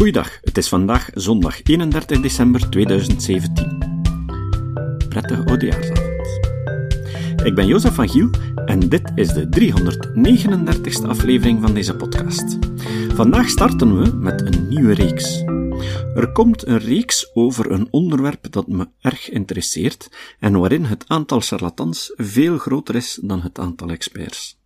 Goeiedag, het is vandaag zondag 31 december 2017. Prettige oudejaarsavond. Ik ben Jozef van Giel en dit is de 339ste aflevering van deze podcast. Vandaag starten we met een nieuwe reeks. Er komt een reeks over een onderwerp dat me erg interesseert en waarin het aantal charlatans veel groter is dan het aantal experts.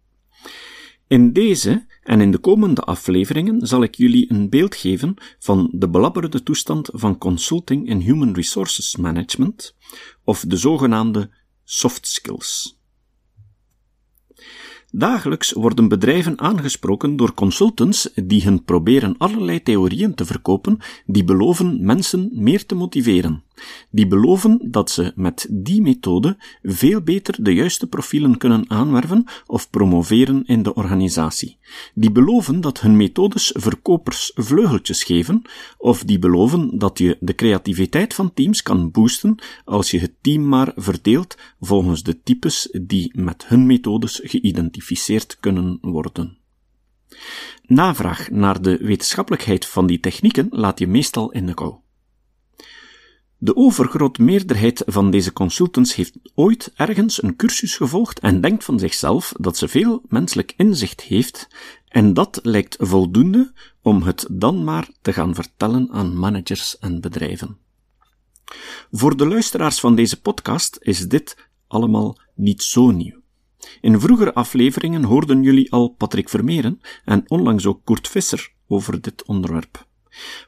In deze en in de komende afleveringen zal ik jullie een beeld geven van de belabberde toestand van consulting in human resources management, of de zogenaamde soft skills. Dagelijks worden bedrijven aangesproken door consultants die hen proberen allerlei theorieën te verkopen die beloven mensen meer te motiveren. Die beloven dat ze met die methode veel beter de juiste profielen kunnen aanwerven of promoveren in de organisatie. Die beloven dat hun methodes verkopers vleugeltjes geven, of die beloven dat je de creativiteit van teams kan boosten als je het team maar verdeelt volgens de types die met hun methodes geïdentificeerd kunnen worden. Navraag naar de wetenschappelijkheid van die technieken laat je meestal in de kou. De overgrote meerderheid van deze consultants heeft ooit ergens een cursus gevolgd en denkt van zichzelf dat ze veel menselijk inzicht heeft, en dat lijkt voldoende om het dan maar te gaan vertellen aan managers en bedrijven. Voor de luisteraars van deze podcast is dit allemaal niet zo nieuw. In vroegere afleveringen hoorden jullie al Patrick Vermeeren en onlangs ook Kurt Visser over dit onderwerp.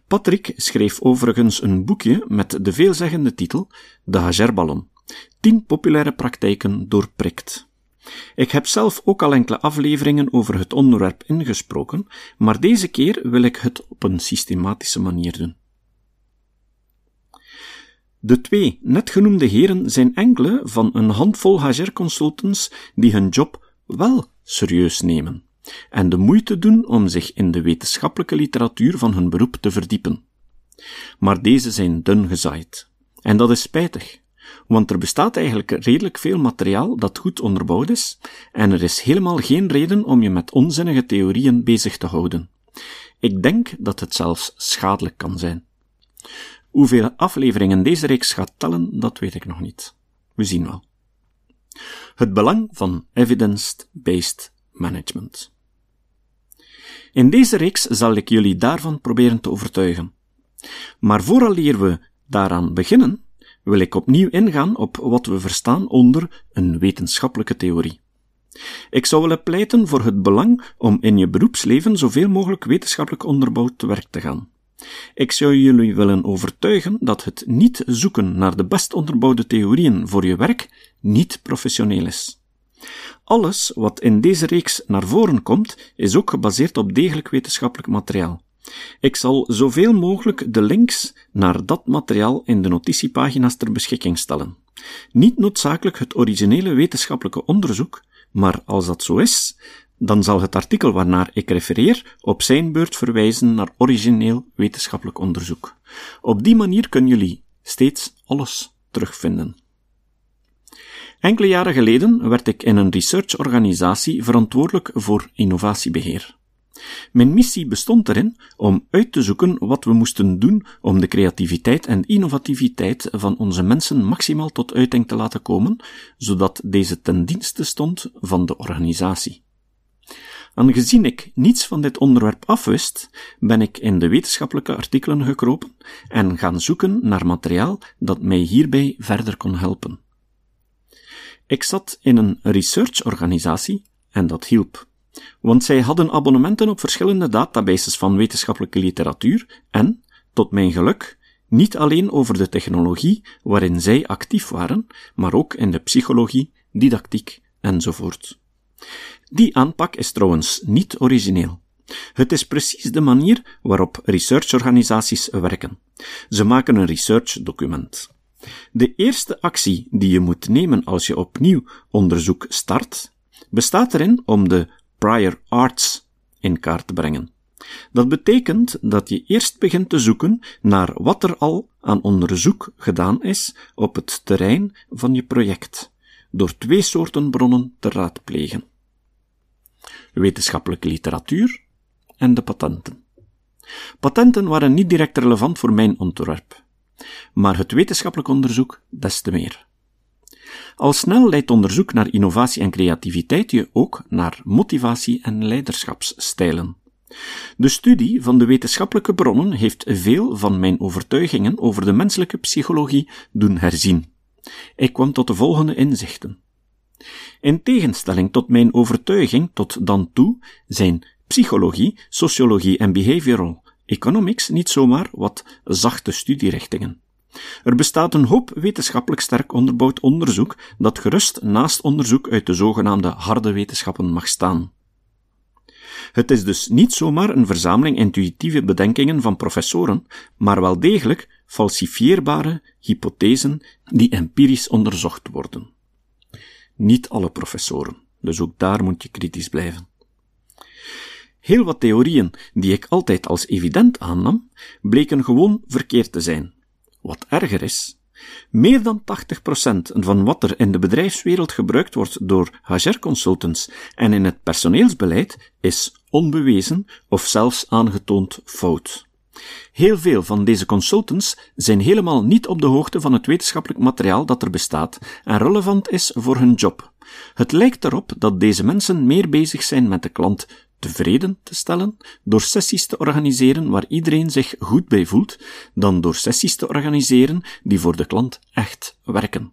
Patrick schreef overigens een boekje met de veelzeggende titel De Hagerballon. 10 populaire praktijken doorprikt. Ik heb zelf ook al enkele afleveringen over het onderwerp ingesproken, maar deze keer wil ik het op een systematische manier doen. De twee net genoemde heren zijn enkele van een handvol HR-consultants die hun job wel serieus nemen en de moeite doen om zich in de wetenschappelijke literatuur van hun beroep te verdiepen. Maar deze zijn dun gezaaid. En dat is spijtig, want er bestaat eigenlijk redelijk veel materiaal dat goed onderbouwd is, en er is helemaal geen reden om je met onzinnige theorieën bezig te houden. Ik denk dat het zelfs schadelijk kan zijn. Hoeveel afleveringen deze reeks gaat tellen, dat weet ik nog niet. We zien wel. Het belang van evidence-based management. In deze reeks zal ik jullie daarvan proberen te overtuigen. Maar vooraleer we daaraan beginnen, wil ik opnieuw ingaan op wat we verstaan onder een wetenschappelijke theorie. Ik zou willen pleiten voor het belang om in je beroepsleven zoveel mogelijk wetenschappelijk onderbouwd te werk te gaan. Ik zou jullie willen overtuigen dat het niet zoeken naar de best onderbouwde theorieën voor je werk niet professioneel is. Alles wat in deze reeks naar voren komt, is ook gebaseerd op degelijk wetenschappelijk materiaal. Ik zal zoveel mogelijk de links naar dat materiaal in de notitiepagina's ter beschikking stellen. Niet noodzakelijk het originele wetenschappelijke onderzoek, maar als dat zo is, dan zal het artikel waarnaar ik refereer op zijn beurt verwijzen naar origineel wetenschappelijk onderzoek. Op die manier kunnen jullie steeds alles terugvinden. Enkele jaren geleden werd ik in een researchorganisatie verantwoordelijk voor innovatiebeheer. Mijn missie bestond erin om uit te zoeken wat we moesten doen om de creativiteit en innovativiteit van onze mensen maximaal tot uiting te laten komen, zodat deze ten dienste stond van de organisatie. Aangezien ik niets van dit onderwerp afwist, ben ik in de wetenschappelijke artikelen gekropen en gaan zoeken naar materiaal dat mij hierbij verder kon helpen. Ik zat in een researchorganisatie en dat hielp. Want zij hadden abonnementen op verschillende databases van wetenschappelijke literatuur en, tot mijn geluk, niet alleen over de technologie waarin zij actief waren, maar ook in de psychologie, didactiek enzovoort. Die aanpak is trouwens niet origineel. Het is precies de manier waarop researchorganisaties werken. Ze maken een research-document. De eerste actie die je moet nemen als je opnieuw onderzoek start, bestaat erin om de prior arts in kaart te brengen. Dat betekent dat je eerst begint te zoeken naar wat er al aan onderzoek gedaan is op het terrein van je project, door twee soorten bronnen te raadplegen: wetenschappelijke literatuur en de patenten. Patenten waren niet direct relevant voor mijn ontwerp, maar het wetenschappelijk onderzoek des te meer. Al snel leidt onderzoek naar innovatie en creativiteit je ook naar motivatie en leiderschapsstijlen. De studie van de wetenschappelijke bronnen heeft veel van mijn overtuigingen over de menselijke psychologie doen herzien. Ik kwam tot de volgende inzichten. In tegenstelling tot mijn overtuiging tot dan toe zijn psychologie, sociologie en behavioral economics niet zomaar wat zachte studierichtingen. Er bestaat een hoop wetenschappelijk sterk onderbouwd onderzoek dat gerust naast onderzoek uit de zogenaamde harde wetenschappen mag staan. Het is dus niet zomaar een verzameling intuïtieve bedenkingen van professoren, maar wel degelijk falsifieerbare hypothesen die empirisch onderzocht worden. Niet alle professoren, dus ook daar moet je kritisch blijven. Heel wat theorieën die ik altijd als evident aannam, bleken gewoon verkeerd te zijn. Wat erger is, meer dan 80% van wat er in de bedrijfswereld gebruikt wordt door HR-consultants en in het personeelsbeleid is onbewezen of zelfs aangetoond fout. Heel veel van deze consultants zijn helemaal niet op de hoogte van het wetenschappelijk materiaal dat er bestaat en relevant is voor hun job. Het lijkt erop dat deze mensen meer bezig zijn met de klant tevreden te stellen door sessies te organiseren waar iedereen zich goed bij voelt, dan door sessies te organiseren die voor de klant echt werken.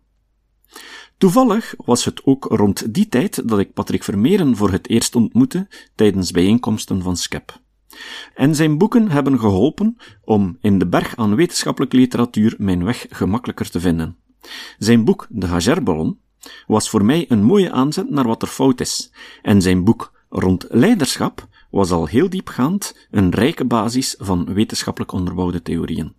Toevallig was het ook rond die tijd dat ik Patrick Vermeeren voor het eerst ontmoette tijdens bijeenkomsten van SCEP. En zijn boeken hebben geholpen om in de berg aan wetenschappelijke literatuur mijn weg gemakkelijker te vinden. Zijn boek De Hagerballon was voor mij een mooie aanzet naar wat er fout is, en zijn boek rond leiderschap was al heel diepgaand een rijke basis van wetenschappelijk onderbouwde theorieën.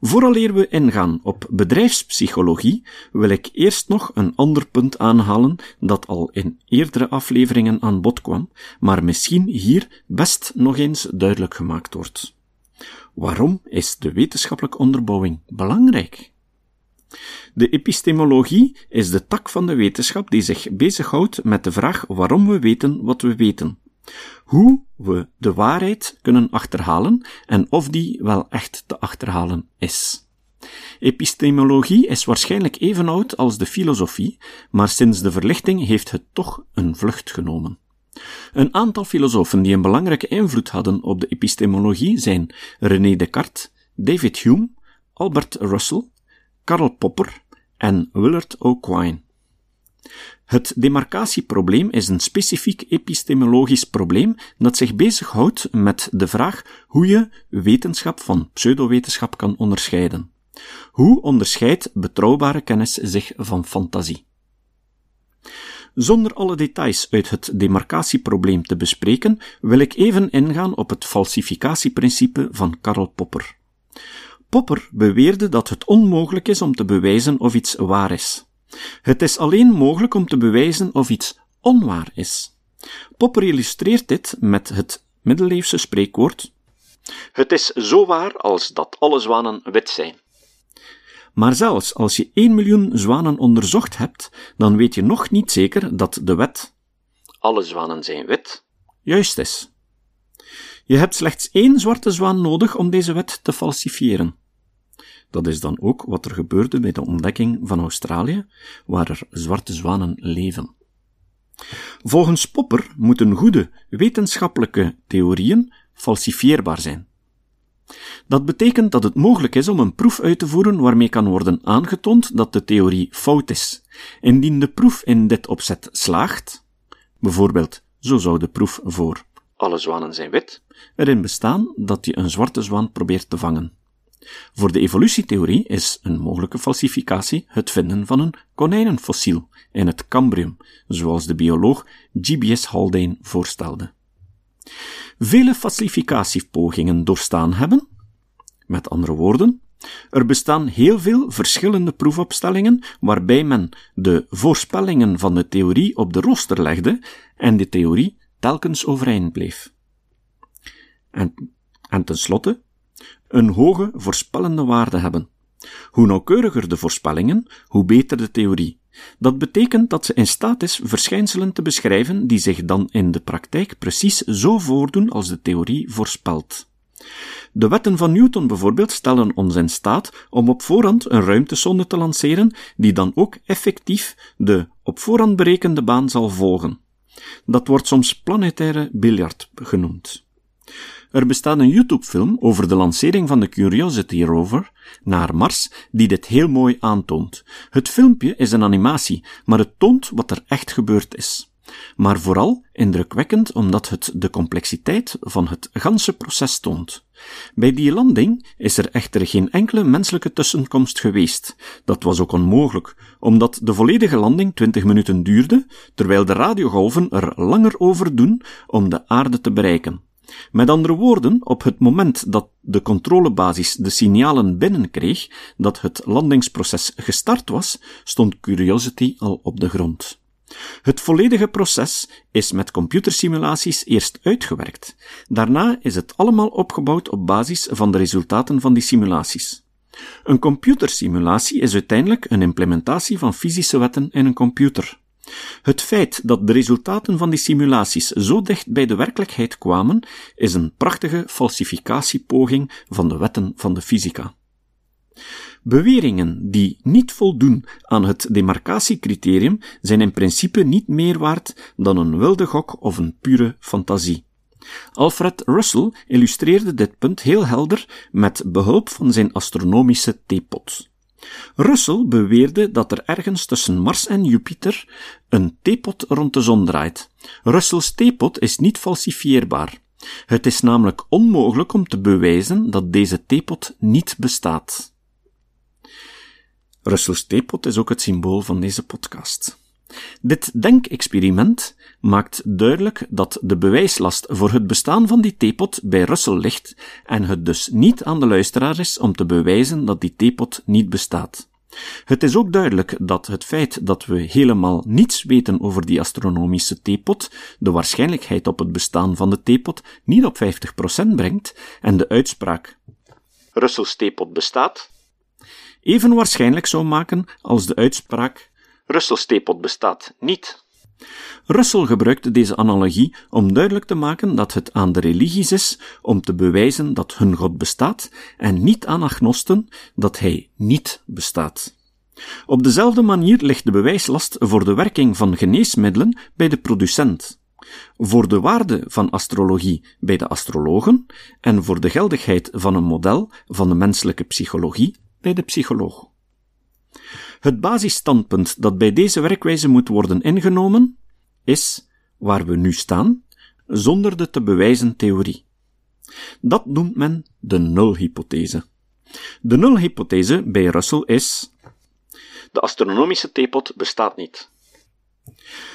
Vooraleer we ingaan op bedrijfspsychologie, wil ik eerst nog een ander punt aanhalen dat al in eerdere afleveringen aan bod kwam, maar misschien hier best nog eens duidelijk gemaakt wordt. Waarom is de wetenschappelijke onderbouwing belangrijk? De epistemologie is de tak van de wetenschap die zich bezighoudt met de vraag waarom we weten wat we weten. Hoe we de waarheid kunnen achterhalen en of die wel echt te achterhalen is. Epistemologie is waarschijnlijk even oud als de filosofie, maar sinds de verlichting heeft het toch een vlucht genomen. Een aantal filosofen die een belangrijke invloed hadden op de epistemologie zijn René Descartes, David Hume, Albert Russell, Karl Popper en Willard O'Quine. Het demarcatieprobleem is een specifiek epistemologisch probleem dat zich bezighoudt met de vraag hoe je wetenschap van pseudowetenschap kan onderscheiden. Hoe onderscheidt betrouwbare kennis zich van fantasie? Zonder alle details uit het demarcatieprobleem te bespreken, wil ik even ingaan op het falsificatieprincipe van Karl Popper. Popper beweerde dat het onmogelijk is om te bewijzen of iets waar is. Het is alleen mogelijk om te bewijzen of iets onwaar is. Popper illustreert dit met het middeleeuwse spreekwoord: Het is zo waar als dat alle zwanen wit zijn. Maar zelfs als je 1 miljoen zwanen onderzocht hebt, dan weet je nog niet zeker dat de wet alle zwanen zijn wit juist is. Je hebt slechts één zwarte zwaan nodig om deze wet te falsifiëren. Dat is dan ook wat er gebeurde bij de ontdekking van Australië, waar er zwarte zwanen leven. Volgens Popper moeten goede wetenschappelijke theorieën falsifieerbaar zijn. Dat betekent dat het mogelijk is om een proef uit te voeren waarmee kan worden aangetoond dat de theorie fout is. Indien de proef in dit opzet slaagt, bijvoorbeeld zo zou de proef voor alle zwanen zijn wit, erin bestaan dat je een zwarte zwaan probeert te vangen. Voor de evolutietheorie is een mogelijke falsificatie het vinden van een konijnenfossiel in het Cambrium, zoals de bioloog G.B.S. Haldane voorstelde. Vele falsificatiepogingen doorstaan hebben, met andere woorden, er bestaan heel veel verschillende proefopstellingen waarbij men de voorspellingen van de theorie op de rooster legde en de theorie telkens overeind bleef. En, en tenslotte een hoge voorspellende waarde hebben. Hoe nauwkeuriger de voorspellingen, hoe beter de theorie. Dat betekent dat ze in staat is verschijnselen te beschrijven die zich dan in de praktijk precies zo voordoen als de theorie voorspelt. De wetten van Newton bijvoorbeeld stellen ons in staat om op voorhand een ruimtesonde te lanceren, die dan ook effectief de op voorhand berekende baan zal volgen. Dat wordt soms planetaire biljart genoemd. Er bestaat een YouTube-film over de lancering van de Curiosity rover naar Mars, die dit heel mooi aantoont. Het filmpje is een animatie, maar het toont wat er echt gebeurd is maar vooral indrukwekkend omdat het de complexiteit van het ganse proces toont. Bij die landing is er echter geen enkele menselijke tussenkomst geweest. Dat was ook onmogelijk, omdat de volledige landing 20 minuten duurde, terwijl de radiogolven er langer over doen om de aarde te bereiken. Met andere woorden, op het moment dat de controlebasis de signalen binnenkreeg dat het landingsproces gestart was, stond Curiosity al op de grond. Het volledige proces is met computersimulaties eerst uitgewerkt. Daarna is het allemaal opgebouwd op basis van de resultaten van die simulaties. Een computersimulatie is uiteindelijk een implementatie van fysische wetten in een computer. Het feit dat de resultaten van die simulaties zo dicht bij de werkelijkheid kwamen, is een prachtige falsificatiepoging van de wetten van de fysica. Beweringen die niet voldoen aan het demarcatiecriterium zijn in principe niet meer waard dan een wilde gok of een pure fantasie. Alfred Russell illustreerde dit punt heel helder met behulp van zijn astronomische theepot. Russell beweerde dat er ergens tussen Mars en Jupiter een theepot rond de zon draait. Russells theepot is niet falsifieerbaar. Het is namelijk onmogelijk om te bewijzen dat deze theepot niet bestaat. Russell's theepot is ook het symbool van deze podcast. Dit denkexperiment maakt duidelijk dat de bewijslast voor het bestaan van die theepot bij Russell ligt en het dus niet aan de luisteraar is om te bewijzen dat die theepot niet bestaat. Het is ook duidelijk dat het feit dat we helemaal niets weten over die astronomische theepot de waarschijnlijkheid op het bestaan van de theepot niet op 50% brengt en de uitspraak Russell's theepot bestaat even waarschijnlijk zou maken als de uitspraak Russell's theepot bestaat niet. Russell gebruikte deze analogie om duidelijk te maken dat het aan de religies is om te bewijzen dat hun God bestaat en niet aan agnosten dat hij niet bestaat. Op dezelfde manier ligt de bewijslast voor de werking van geneesmiddelen bij de producent, voor de waarde van astrologie bij de astrologen en voor de geldigheid van een model van de menselijke psychologie bij de psycholoog. Het basisstandpunt dat bij deze werkwijze moet worden ingenomen is waar we nu staan, zonder de te bewijzen theorie. Dat noemt men de nulhypothese. De nulhypothese bij Russell is: de astronomische theepot bestaat niet.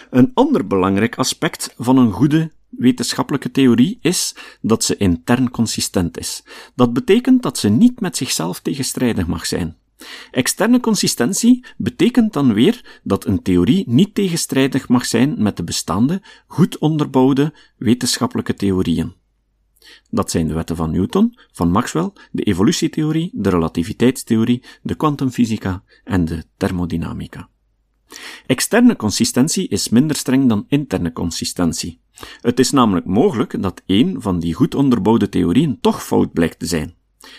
Een ander belangrijk aspect van een goede wetenschappelijke theorie is dat ze intern consistent is. Dat betekent dat ze niet met zichzelf tegenstrijdig mag zijn. Externe consistentie betekent dan weer dat een theorie niet tegenstrijdig mag zijn met de bestaande, goed onderbouwde wetenschappelijke theorieën. Dat zijn de wetten van Newton, van Maxwell, de evolutietheorie, de relativiteitstheorie, de kwantumfysica en de thermodynamica. Externe consistentie is minder streng dan interne consistentie. Het is namelijk mogelijk dat een van die goed onderbouwde theorieën toch fout blijkt te zijn.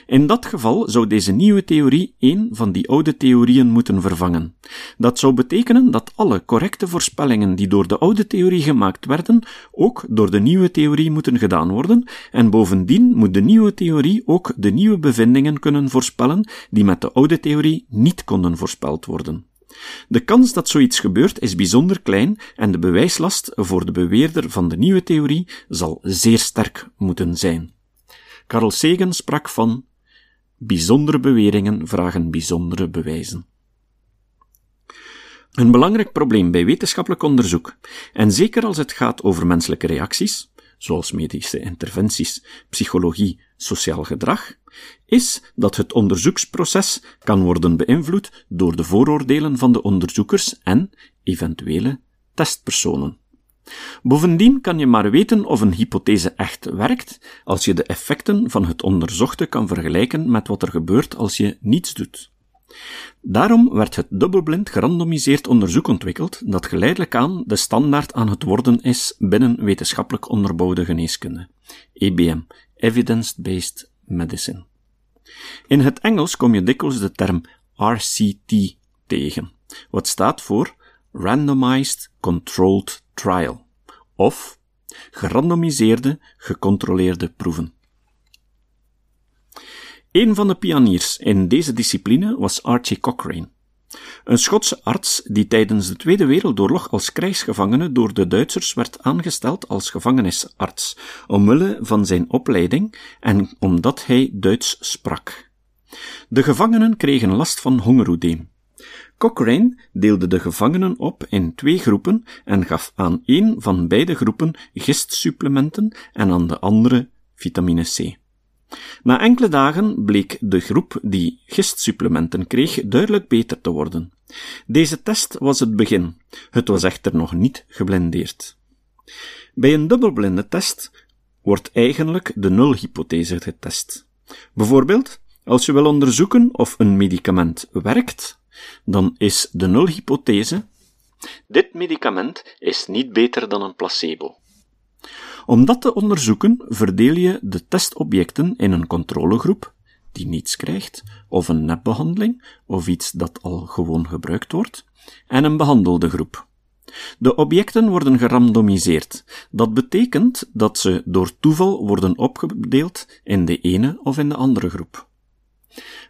In dat geval zou deze nieuwe theorie een van die oude theorieën moeten vervangen. Dat zou betekenen dat alle correcte voorspellingen die door de oude theorie gemaakt werden, ook door de nieuwe theorie moeten gedaan worden, en bovendien moet de nieuwe theorie ook de nieuwe bevindingen kunnen voorspellen die met de oude theorie niet konden voorspeld worden. De kans dat zoiets gebeurt is bijzonder klein en de bewijslast voor de beweerder van de nieuwe theorie zal zeer sterk moeten zijn. Carl Sagan sprak van bijzondere beweringen vragen bijzondere bewijzen. Een belangrijk probleem bij wetenschappelijk onderzoek, en zeker als het gaat over menselijke reacties, zoals medische interventies, psychologie, sociaal gedrag, is dat het onderzoeksproces kan worden beïnvloed door de vooroordelen van de onderzoekers en eventuele testpersonen. Bovendien kan je maar weten of een hypothese echt werkt als je de effecten van het onderzochte kan vergelijken met wat er gebeurt als je niets doet. Daarom werd het dubbelblind gerandomiseerd onderzoek ontwikkeld dat geleidelijk aan de standaard aan het worden is binnen wetenschappelijk onderbouwde geneeskunde, EBM, Evidence-Based Medicine. In het Engels kom je dikwijls de term RCT tegen, wat staat voor Randomized Controlled Trial, of gerandomiseerde, gecontroleerde proeven. Een van de pioniers in deze discipline was Archie Cochrane, een Schotse arts die tijdens de Tweede Wereldoorlog als krijgsgevangene door de Duitsers werd aangesteld als gevangenisarts, omwille van zijn opleiding en omdat hij Duits sprak. De gevangenen kregen last van hongeroedeem. Cochrane deelde de gevangenen op in twee groepen en gaf aan één van beide groepen gistsupplementen en aan de andere vitamine C. Na enkele dagen bleek de groep die gistsupplementen kreeg duidelijk beter te worden. Deze test was het begin. Het was echter nog niet geblindeerd. Bij een dubbelblinde test wordt eigenlijk de nulhypothese getest. Bijvoorbeeld, als je wil onderzoeken of een medicament werkt, dan is de nulhypothese dit medicament is niet beter dan een placebo. Om dat te onderzoeken verdeel je de testobjecten in een controlegroep, die niets krijgt, of een nepbehandeling, of iets dat al gewoon gebruikt wordt, en een behandelde groep. De objecten worden gerandomiseerd. Dat betekent dat ze door toeval worden opgedeeld in de ene of in de andere groep.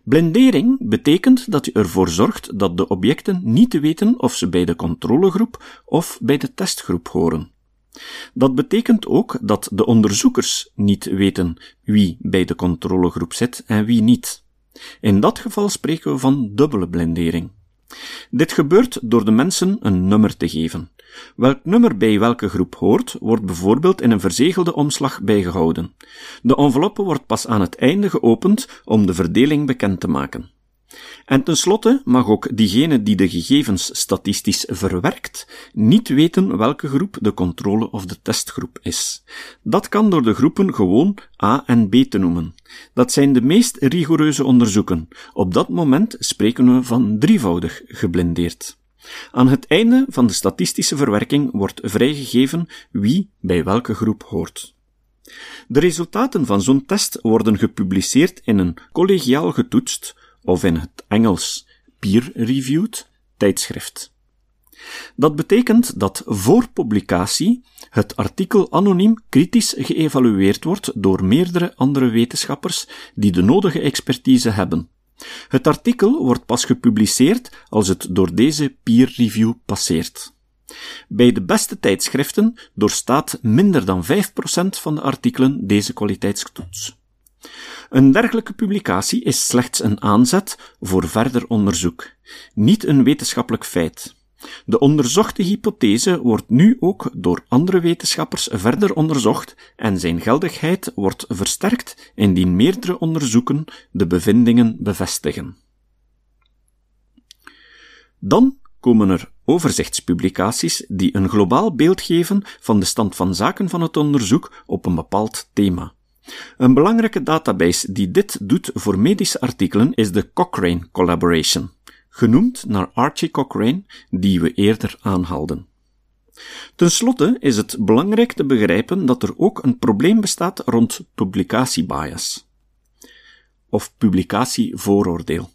Blindering betekent dat je ervoor zorgt dat de objecten niet weten of ze bij de controlegroep of bij de testgroep horen. Dat betekent ook dat de onderzoekers niet weten wie bij de controlegroep zit en wie niet. In dat geval spreken we van dubbele blindering. Dit gebeurt door de mensen een nummer te geven. Welk nummer bij welke groep hoort, wordt bijvoorbeeld in een verzegelde omslag bijgehouden. De enveloppe wordt pas aan het einde geopend om de verdeling bekend te maken. En tenslotte mag ook diegene die de gegevens statistisch verwerkt niet weten welke groep de controle- of de testgroep is. Dat kan door de groepen gewoon A en B te noemen. Dat zijn de meest rigoureuze onderzoeken. Op dat moment spreken we van drievoudig geblindeerd. Aan het einde van de statistische verwerking wordt vrijgegeven wie bij welke groep hoort. De resultaten van zo'n test worden gepubliceerd in een collegiaal getoetst, of in het Engels peer-reviewed tijdschrift. Dat betekent dat voor publicatie het artikel anoniem kritisch geëvalueerd wordt door meerdere andere wetenschappers die de nodige expertise hebben. Het artikel wordt pas gepubliceerd als het door deze peer review passeert. Bij de beste tijdschriften doorstaat minder dan 5% van de artikelen deze kwaliteitstoets. Een dergelijke publicatie is slechts een aanzet voor verder onderzoek, niet een wetenschappelijk feit. De onderzochte hypothese wordt nu ook door andere wetenschappers verder onderzocht en zijn geldigheid wordt versterkt indien meerdere onderzoeken de bevindingen bevestigen. Dan komen er overzichtspublicaties die een globaal beeld geven van de stand van zaken van het onderzoek op een bepaald thema. Een belangrijke database die dit doet voor medische artikelen is de Cochrane Collaboration, genoemd naar Archie Cochrane, die we eerder aanhaalden. Ten slotte is het belangrijk te begrijpen dat er ook een probleem bestaat rond publicatiebias of publicatievooroordeel.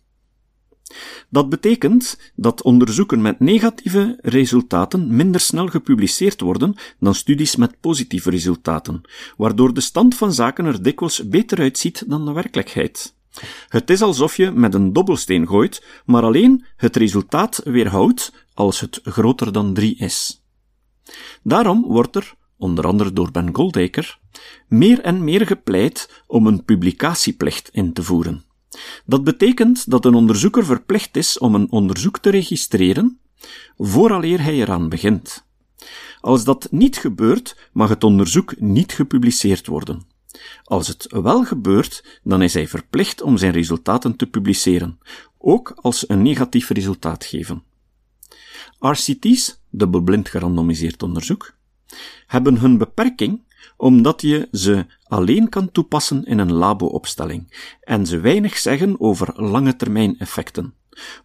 Dat betekent dat onderzoeken met negatieve resultaten minder snel gepubliceerd worden dan studies met positieve resultaten, waardoor de stand van zaken er dikwijls beter uitziet dan de werkelijkheid. Het is alsof je met een dobbelsteen gooit, maar alleen het resultaat weerhoudt als het groter dan 3 is. Daarom wordt er, onder andere door Ben Goldacre, meer en meer gepleit om een publicatieplicht in te voeren. Dat betekent dat een onderzoeker verplicht is om een onderzoek te registreren, vooraleer hij eraan begint. Als dat niet gebeurt, mag het onderzoek niet gepubliceerd worden. Als het wel gebeurt, dan is hij verplicht om zijn resultaten te publiceren, ook als ze een negatief resultaat geven. RCT's, dubbelblind gerandomiseerd onderzoek, hebben hun beperking omdat je ze alleen kan toepassen in een labo-opstelling en ze weinig zeggen over lange termijn effecten.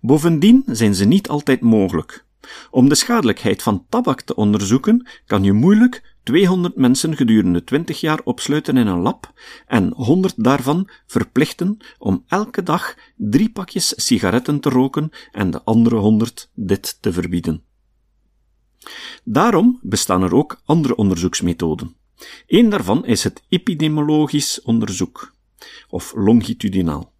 Bovendien zijn ze niet altijd mogelijk. Om de schadelijkheid van tabak te onderzoeken, kan je moeilijk 200 mensen gedurende 20 jaar opsluiten in een lab en 100 daarvan verplichten om elke dag drie pakjes sigaretten te roken en de andere 100 dit te verbieden. Daarom bestaan er ook andere onderzoeksmethoden. Een daarvan is het epidemiologisch onderzoek, of longitudinaal.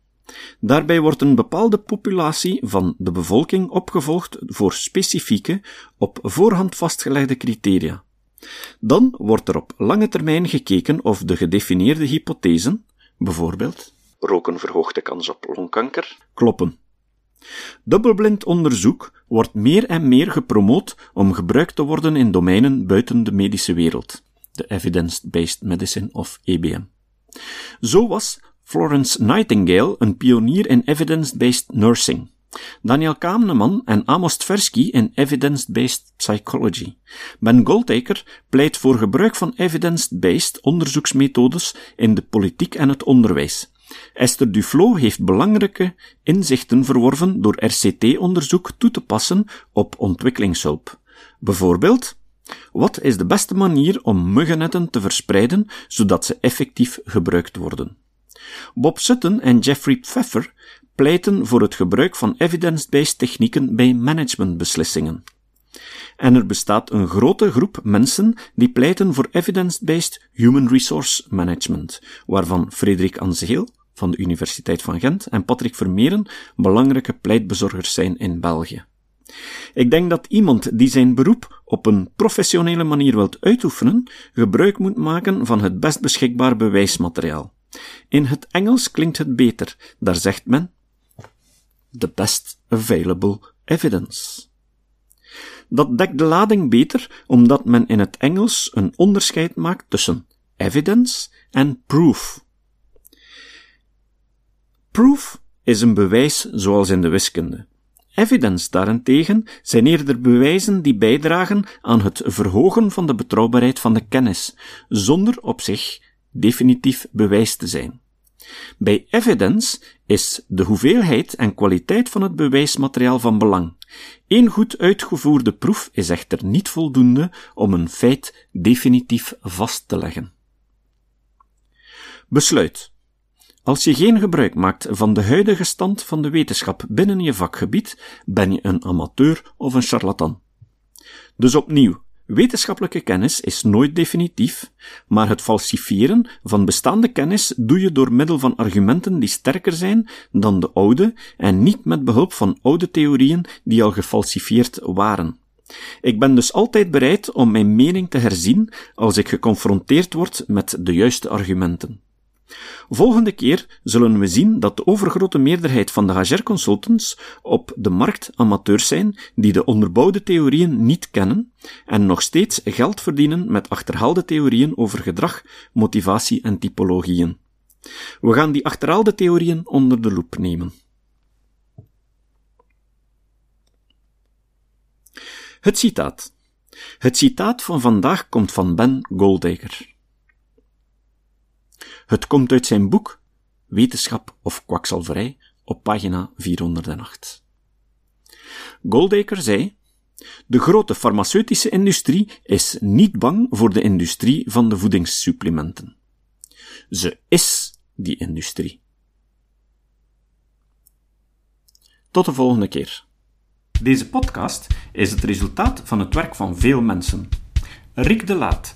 Daarbij wordt een bepaalde populatie van de bevolking opgevolgd voor specifieke, op voorhand vastgelegde criteria. Dan wordt er op lange termijn gekeken of de gedefinieerde hypothesen, bijvoorbeeld roken verhoogt de kans op longkanker, kloppen. Dubbelblind onderzoek wordt meer en meer gepromoot om gebruikt te worden in domeinen buiten de medische wereld, de evidence-based medicine of EBM. Zo was Florence Nightingale een pionier in evidence-based nursing. Daniel Kahneman en Amos Tversky in evidence-based psychology. Ben Goldacre pleit voor gebruik van evidence-based onderzoeksmethodes in de politiek en het onderwijs. Esther Duflo heeft belangrijke inzichten verworven door RCT-onderzoek toe te passen op ontwikkelingshulp. Bijvoorbeeld, wat is de beste manier om muggennetten te verspreiden zodat ze effectief gebruikt worden? Bob Sutton en Jeffrey Pfeffer pleiten voor het gebruik van evidence-based technieken bij managementbeslissingen. En er bestaat een grote groep mensen die pleiten voor evidence-based human resource management, waarvan Frederik Anzeel van de Universiteit van Gent en Patrick Vermeeren belangrijke pleitbezorgers zijn in België. Ik denk dat iemand die zijn beroep op een professionele manier wilt uitoefenen, gebruik moet maken van het best beschikbaar bewijsmateriaal. In het Engels klinkt het beter, daar zegt men the best available evidence. Dat dekt de lading beter omdat men in het Engels een onderscheid maakt tussen evidence en proof. Proof is een bewijs zoals in de wiskunde. Evidence daarentegen zijn eerder bewijzen die bijdragen aan het verhogen van de betrouwbaarheid van de kennis, zonder op zich definitief bewijs te zijn. Bij evidence is de hoeveelheid en kwaliteit van het bewijsmateriaal van belang. Een goed uitgevoerde proef is echter niet voldoende om een feit definitief vast te leggen. Besluit. Als je geen gebruik maakt van de huidige stand van de wetenschap binnen je vakgebied, ben je een amateur of een charlatan. Dus opnieuw, Wetenschappelijke kennis is nooit definitief, maar het falsifiëren van bestaande kennis doe je door middel van argumenten die sterker zijn dan de oude en niet met behulp van oude theorieën die al gefalsifieerd waren. Ik ben dus altijd bereid om mijn mening te herzien als ik geconfronteerd word met de juiste argumenten. Volgende keer zullen we zien dat de overgrote meerderheid van de HR-consultants op de markt amateurs zijn die de onderbouwde theorieën niet kennen en nog steeds geld verdienen met achterhaalde theorieën over gedrag, motivatie en typologieën. We gaan die achterhaalde theorieën onder de loep nemen. Het citaat. Het citaat van vandaag komt van Ben Goldacre. Het komt uit zijn boek Wetenschap of kwakzalverij op pagina 408. Goldacre zei: De grote farmaceutische industrie is niet bang voor de industrie van de voedingssupplementen. Ze is die industrie. Tot de volgende keer. Deze podcast is het resultaat van het werk van veel mensen. Rick de Laat